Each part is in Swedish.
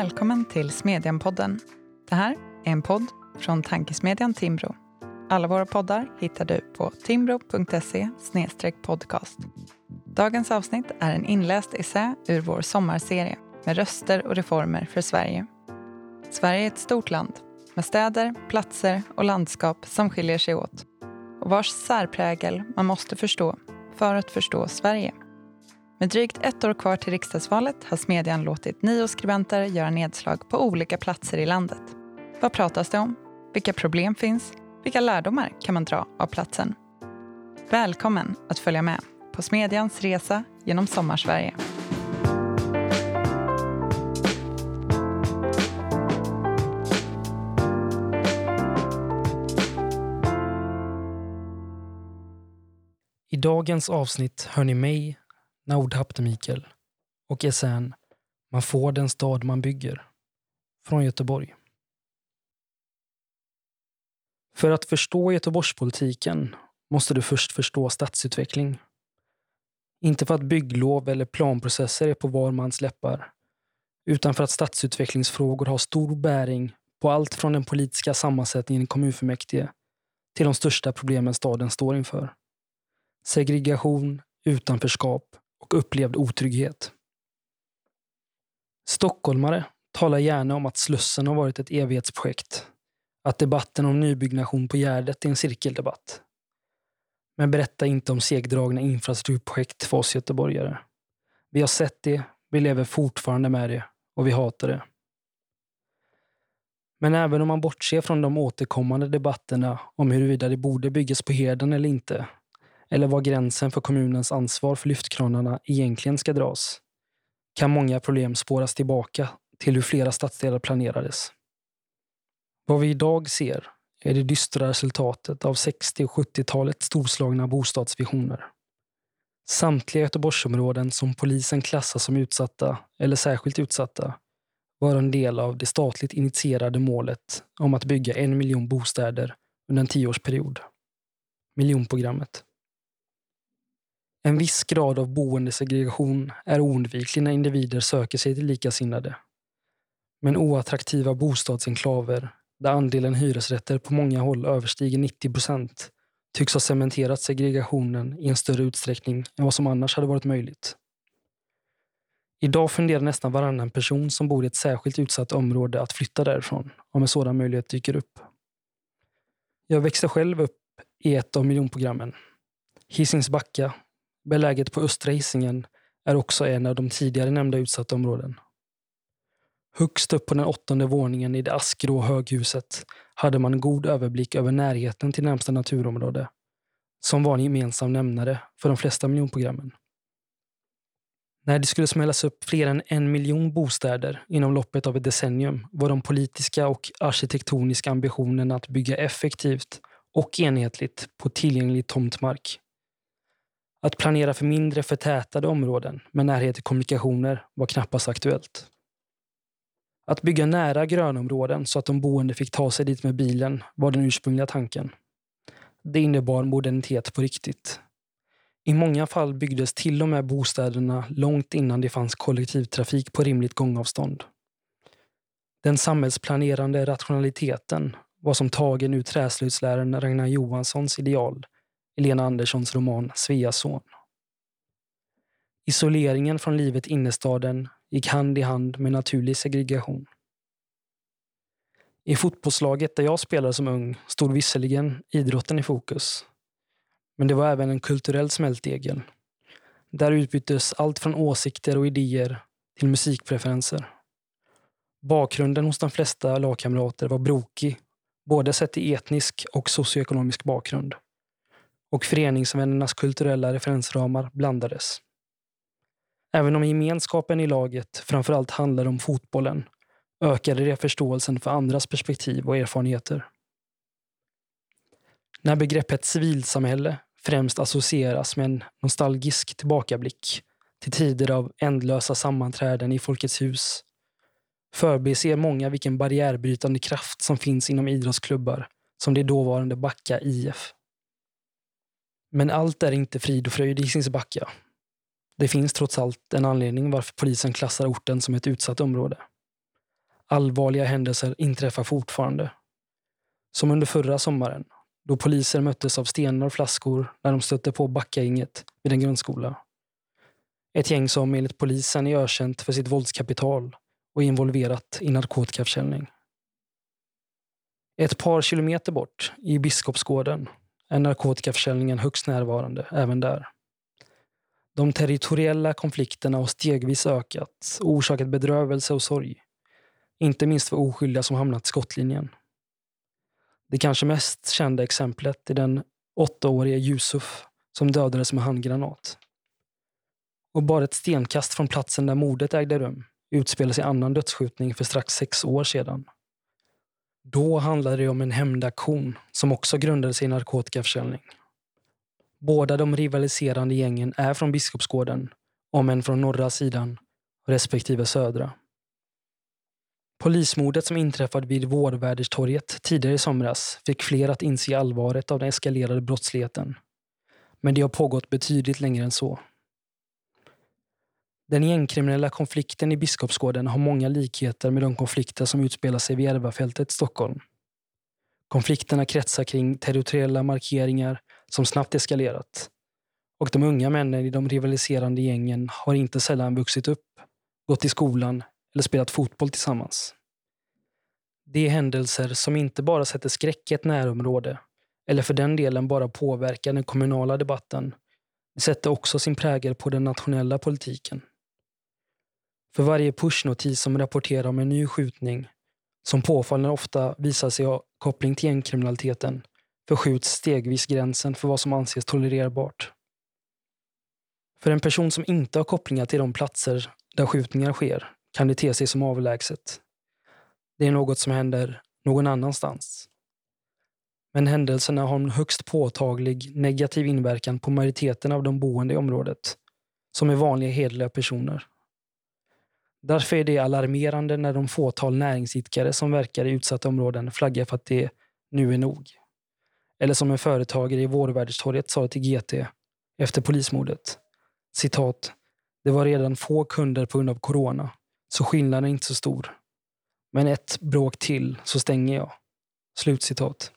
Välkommen till Smedjan-podden. Det här är en podd från tankesmedjan Timbro. Alla våra poddar hittar du på timbro.se podcast. Dagens avsnitt är en inläst essä ur vår sommarserie med röster och reformer för Sverige. Sverige är ett stort land med städer, platser och landskap som skiljer sig åt och vars särprägel man måste förstå för att förstå Sverige. Med drygt ett år kvar till riksdagsvalet har Smedjan låtit nio skribenter göra nedslag på olika platser i landet. Vad pratas det om? Vilka problem finns? Vilka lärdomar kan man dra av platsen? Välkommen att följa med på Smedjans resa genom Sommarsverige. I dagens avsnitt hör ni mig, Naud Hapte-Mikael och essän Man får den stad man bygger från Göteborg. För att förstå Göteborgspolitiken måste du först förstå stadsutveckling. Inte för att bygglov eller planprocesser är på var mans läppar, utan för att stadsutvecklingsfrågor har stor bäring på allt från den politiska sammansättningen i kommunfullmäktige till de största problemen staden står inför. Segregation, utanförskap och upplevd otrygghet. Stockholmare talar gärna om att Slussen har varit ett evighetsprojekt. Att debatten om nybyggnation på Gärdet är en cirkeldebatt. Men berätta inte om segdragna infrastrukturprojekt för oss göteborgare. Vi har sett det, vi lever fortfarande med det och vi hatar det. Men även om man bortser från de återkommande debatterna om huruvida det borde byggas på Heden eller inte eller var gränsen för kommunens ansvar för lyftkranarna egentligen ska dras, kan många problem spåras tillbaka till hur flera stadsdelar planerades. Vad vi idag ser är det dystra resultatet av 60 och 70-talets storslagna bostadsvisioner. Samtliga Göteborgsområden som polisen klassar som utsatta eller särskilt utsatta var en del av det statligt initierade målet om att bygga en miljon bostäder under en tioårsperiod. Miljonprogrammet. En viss grad av boendesegregation är oundviklig när individer söker sig till likasinnade. Men oattraktiva bostadsenklaver, där andelen hyresrätter på många håll överstiger 90 procent, tycks ha cementerat segregationen i en större utsträckning än vad som annars hade varit möjligt. Idag funderar nästan varannan person som bor i ett särskilt utsatt område att flytta därifrån om en sådan möjlighet dyker upp. Jag växte själv upp i ett av miljonprogrammen. Hisings Backa beläget på östra Hisingen, är också en av de tidigare nämnda utsatta områden. Högst upp på den åttonde våningen i det askgrå höghuset hade man god överblick över närheten till närmsta naturområde, som var en gemensam nämnare för de flesta miljonprogrammen. När det skulle smällas upp fler än en miljon bostäder inom loppet av ett decennium var de politiska och arkitektoniska ambitionerna att bygga effektivt och enhetligt på tillgänglig tomtmark att planera för mindre förtätade områden med närhet till kommunikationer var knappast aktuellt. Att bygga nära grönområden så att de boende fick ta sig dit med bilen var den ursprungliga tanken. Det innebar modernitet på riktigt. I många fall byggdes till och med bostäderna långt innan det fanns kollektivtrafik på rimligt gångavstånd. Den samhällsplanerande rationaliteten var som tagen ur träslöjdsläraren Ragnar Johanssons ideal Elena Anderssons roman Sveas son. Isoleringen från livet i innerstaden gick hand i hand med naturlig segregation. I fotbollslaget där jag spelade som ung stod visserligen idrotten i fokus. Men det var även en kulturell smältdegel. Där utbyttes allt från åsikter och idéer till musikpreferenser. Bakgrunden hos de flesta lagkamrater var brokig, både sett i etnisk och socioekonomisk bakgrund och föreningsvännernas kulturella referensramar blandades. Även om gemenskapen i laget framförallt handlade om fotbollen ökade det förståelsen för andras perspektiv och erfarenheter. När begreppet civilsamhälle främst associeras med en nostalgisk tillbakablick till tider av ändlösa sammanträden i Folkets hus förbiser många vilken barriärbrytande kraft som finns inom idrottsklubbar som det dåvarande Backa IF. Men allt är inte frid och fröjd i Sinsbacka. Det finns trots allt en anledning varför polisen klassar orten som ett utsatt område. allvarliga händelser inträffar fortfarande. Som under förra sommaren, då poliser möttes av stenar och flaskor när de stötte på Backagänget vid en grundskola. Ett gäng som enligt polisen är ökänt för sitt våldskapital och involverat i narkotikaförsäljning. Ett par kilometer bort, i Biskopsgården, är narkotikaförsäljningen högst närvarande även där. De territoriella konflikterna har stegvis ökat och orsakat bedrövelse och sorg. Inte minst för oskyldiga som hamnat i skottlinjen. Det kanske mest kända exemplet är den åttaårige Yusuf som dödades med handgranat. Och bara ett stenkast från platsen där mordet ägde rum utspelade sig annan dödsskjutning för strax sex år sedan. Då handlade det om en hämndaktion som också grundade sig i narkotikaförsäljning. Båda de rivaliserande gängen är från Biskopsgården, om än från norra sidan respektive södra. Polismordet som inträffade vid Vårvärderstorget tidigare i somras fick fler att inse allvaret av den eskalerade brottsligheten. Men det har pågått betydligt längre än så. Den gängkriminella konflikten i Biskopsgården har många likheter med de konflikter som utspelar sig vid Järvafältet i Stockholm. Konflikterna kretsar kring territoriella markeringar som snabbt eskalerat. Och de unga männen i de rivaliserande gängen har inte sällan vuxit upp, gått i skolan eller spelat fotboll tillsammans. Det är händelser som inte bara sätter skräck i ett närområde eller för den delen bara påverkar den kommunala debatten. Det sätter också sin prägel på den nationella politiken. För varje pushnotis som rapporterar om en ny skjutning, som påfallande ofta visar sig ha koppling till gängkriminaliteten, förskjuts stegvis gränsen för vad som anses tolererbart. För en person som inte har kopplingar till de platser där skjutningar sker kan det te sig som avlägset. Det är något som händer någon annanstans. Men händelserna har en högst påtaglig negativ inverkan på majoriteten av de boende i området, som är vanliga hederliga personer. Därför är det alarmerande när de fåtal näringsidkare som verkar i utsatta områden flaggar för att det nu är nog. Eller som en företagare i Vårvärderstorget sa till GT efter polismordet. Citat. Det var redan få kunder på grund av corona, så skillnaden är inte så stor. Men ett bråk till så stänger jag. Slutcitat.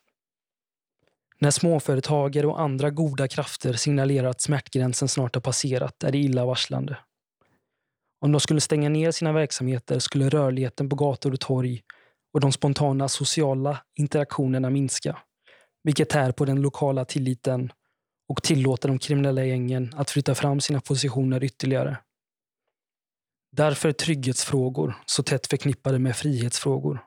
När småföretagare och andra goda krafter signalerar att smärtgränsen snart har passerat är det illavarslande. Om de skulle stänga ner sina verksamheter skulle rörligheten på gator och torg och de spontana sociala interaktionerna minska, vilket tär på den lokala tilliten och tillåter de kriminella gängen att flytta fram sina positioner ytterligare. Därför är trygghetsfrågor så tätt förknippade med frihetsfrågor.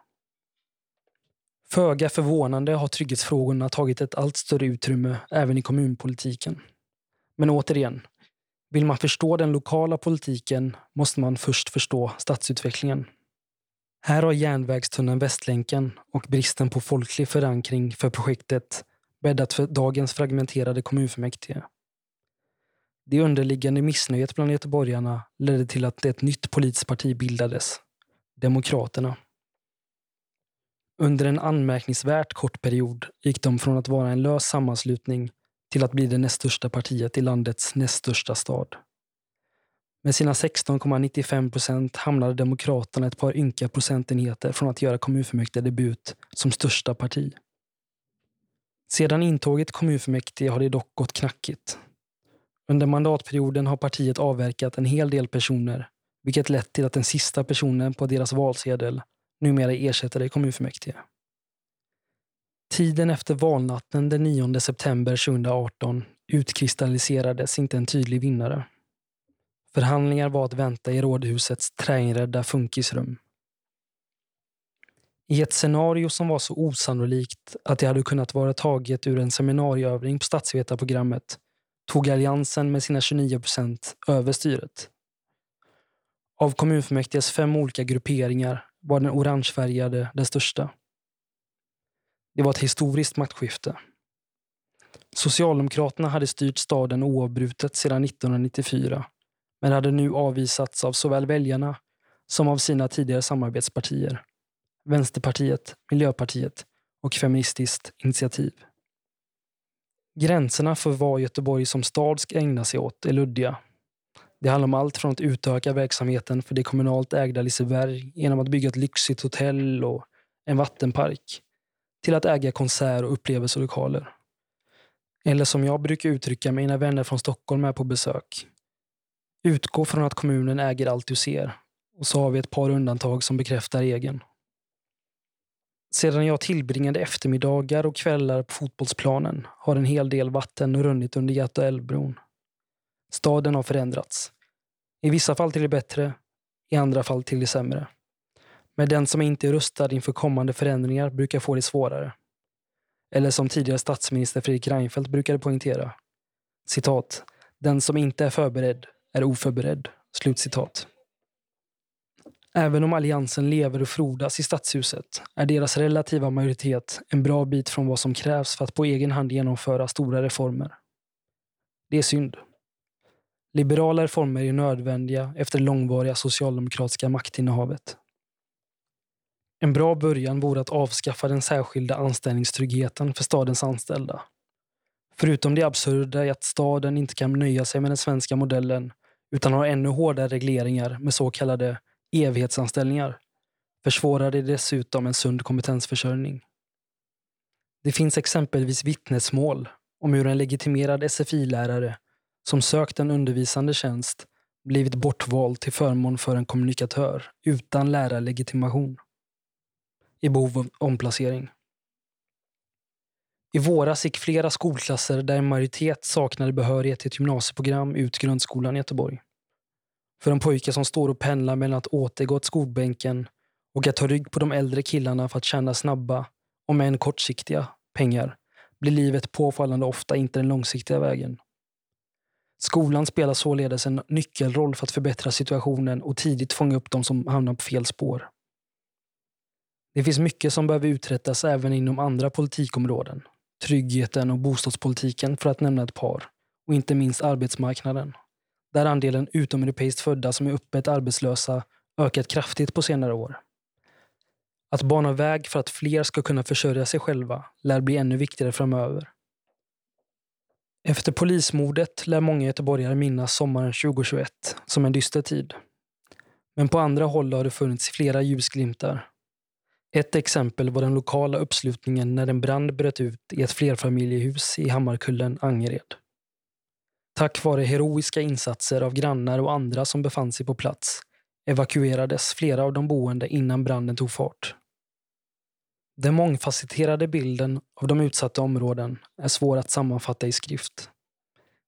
Föga förvånande har trygghetsfrågorna tagit ett allt större utrymme även i kommunpolitiken. Men återigen, vill man förstå den lokala politiken måste man först förstå stadsutvecklingen. Här har järnvägstunneln Västlänken och bristen på folklig förankring för projektet bäddat för dagens fragmenterade kommunfullmäktige. Det underliggande missnöjet bland göteborgarna ledde till att ett nytt politiskt parti bildades, Demokraterna. Under en anmärkningsvärt kort period gick de från att vara en lös sammanslutning till att bli det näst största partiet i landets näst största stad. Med sina 16,95 procent hamnade Demokraterna ett par ynka procentenheter från att göra kommunfullmäktige debut som största parti. Sedan intåget i kommunfullmäktige har det dock gått knackigt. Under mandatperioden har partiet avverkat en hel del personer, vilket lett till att den sista personen på deras valsedel numera är ersättare i kommunfullmäktige. Tiden efter valnatten den 9 september 2018 utkristalliserades inte en tydlig vinnare. Förhandlingar var att vänta i rådhusets träinredda funkisrum. I ett scenario som var så osannolikt att det hade kunnat vara taget ur en seminarieövning på statsvetarprogrammet tog Alliansen med sina 29 procent över styret. Av kommunfullmäktiges fem olika grupperingar var den orangefärgade den största. Det var ett historiskt maktskifte. Socialdemokraterna hade styrt staden oavbrutet sedan 1994 men hade nu avvisats av såväl väljarna som av sina tidigare samarbetspartier. Vänsterpartiet, Miljöpartiet och Feministiskt initiativ. Gränserna för vad Göteborg som stad ska ägna sig åt är luddiga. Det handlar om allt från att utöka verksamheten för det kommunalt ägda Liseberg genom att bygga ett lyxigt hotell och en vattenpark till att äga konsert och upplevelselokaler. Eller som jag brukar uttrycka mig när vänner från Stockholm är på besök. Utgå från att kommunen äger allt du ser och så har vi ett par undantag som bekräftar regeln. Sedan jag tillbringade eftermiddagar och kvällar på fotbollsplanen har en hel del vatten runnit under Göta älvbron. Staden har förändrats. I vissa fall till det bättre, i andra fall till det sämre. Men den som inte är rustad inför kommande förändringar brukar få det svårare. Eller som tidigare statsminister Fredrik Reinfeldt brukade poängtera. Citat. Den som inte är förberedd är oförberedd. Slutcitat. Även om Alliansen lever och frodas i stadshuset är deras relativa majoritet en bra bit från vad som krävs för att på egen hand genomföra stora reformer. Det är synd. Liberala reformer är nödvändiga efter det långvariga socialdemokratiska maktinnehavet. En bra början vore att avskaffa den särskilda anställningstryggheten för stadens anställda. Förutom det absurda i att staden inte kan nöja sig med den svenska modellen utan har ännu hårdare regleringar med så kallade evighetsanställningar försvårar det dessutom en sund kompetensförsörjning. Det finns exempelvis vittnesmål om hur en legitimerad SFI-lärare som sökt en undervisande tjänst blivit bortvald till förmån för en kommunikatör utan lärarlegitimation i behov av omplacering. I våras gick flera skolklasser där en majoritet saknade behörighet till ett gymnasieprogram ut grundskolan i Göteborg. För en pojke som står och pendlar mellan att återgå till skolbänken och att ta rygg på de äldre killarna för att tjäna snabba, om än kortsiktiga, pengar blir livet påfallande ofta inte den långsiktiga vägen. Skolan spelar således en nyckelroll för att förbättra situationen och tidigt fånga upp de som hamnar på fel spår. Det finns mycket som behöver uträttas även inom andra politikområden. Tryggheten och bostadspolitiken för att nämna ett par. Och inte minst arbetsmarknaden. Där andelen utomeuropeiskt födda som är öppet arbetslösa ökat kraftigt på senare år. Att bana väg för att fler ska kunna försörja sig själva lär bli ännu viktigare framöver. Efter polismordet lär många göteborgare minnas sommaren 2021 som en dyster tid. Men på andra håll har det funnits flera ljusglimtar. Ett exempel var den lokala uppslutningen när en brand bröt ut i ett flerfamiljehus i Hammarkullen, Angered. Tack vare heroiska insatser av grannar och andra som befann sig på plats evakuerades flera av de boende innan branden tog fart. Den mångfacetterade bilden av de utsatta områden är svår att sammanfatta i skrift.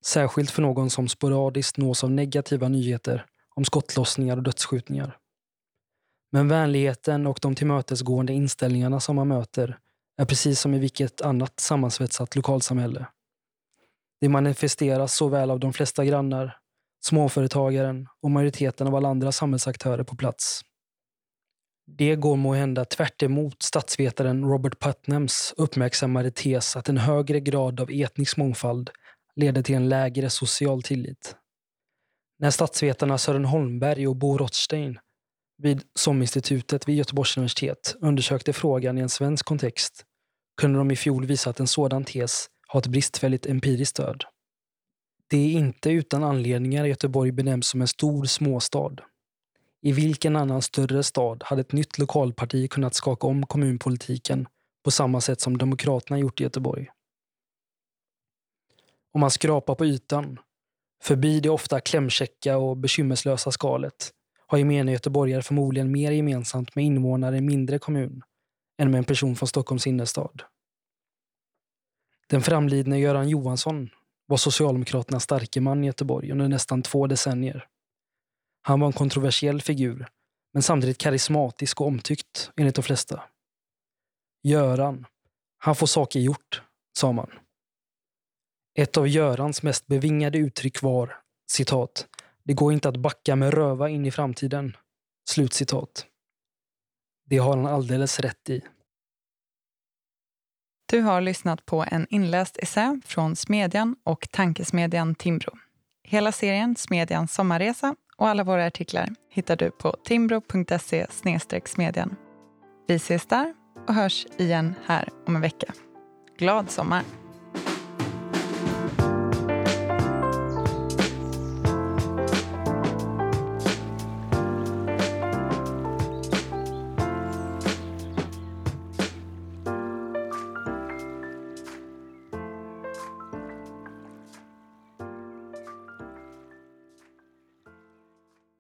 Särskilt för någon som sporadiskt nås av negativa nyheter om skottlossningar och dödsskjutningar. Men vänligheten och de tillmötesgående inställningarna som man möter är precis som i vilket annat sammansvetsat lokalsamhälle. Det manifesteras såväl av de flesta grannar, småföretagaren och majoriteten av alla andra samhällsaktörer på plats. Det går må hända tvärt statsvetaren Robert Putnams uppmärksammade tes att en högre grad av etnisk mångfald leder till en lägre social tillit. När statsvetarna Sören Holmberg och Bo Rothstein vid SOM-institutet vid Göteborgs universitet undersökte frågan i en svensk kontext kunde de i fjol visa att en sådan tes har ett bristfälligt empiriskt stöd. Det är inte utan anledningar Göteborg benämns som en stor småstad. I vilken annan större stad hade ett nytt lokalparti kunnat skaka om kommunpolitiken på samma sätt som Demokraterna gjort i Göteborg? Om man skrapar på ytan, förbi det ofta klämkäcka och bekymmerslösa skalet, har gemene göteborgare förmodligen mer gemensamt med invånare i en mindre kommun än med en person från Stockholms innerstad. Den framlidne Göran Johansson var Socialdemokraternas starke man i Göteborg under nästan två decennier. Han var en kontroversiell figur, men samtidigt karismatisk och omtyckt enligt de flesta. Göran, han får saker gjort, sa man. Ett av Görans mest bevingade uttryck var citat, det går inte att backa med röva in i framtiden. Slutcitat. Det har han alldeles rätt i. Du har lyssnat på en inläst essä från Smedjan och tankesmedjan Timbro. Hela serien Smedjans sommarresa och alla våra artiklar hittar du på timbro.se smedjan. Vi ses där och hörs igen här om en vecka. Glad sommar!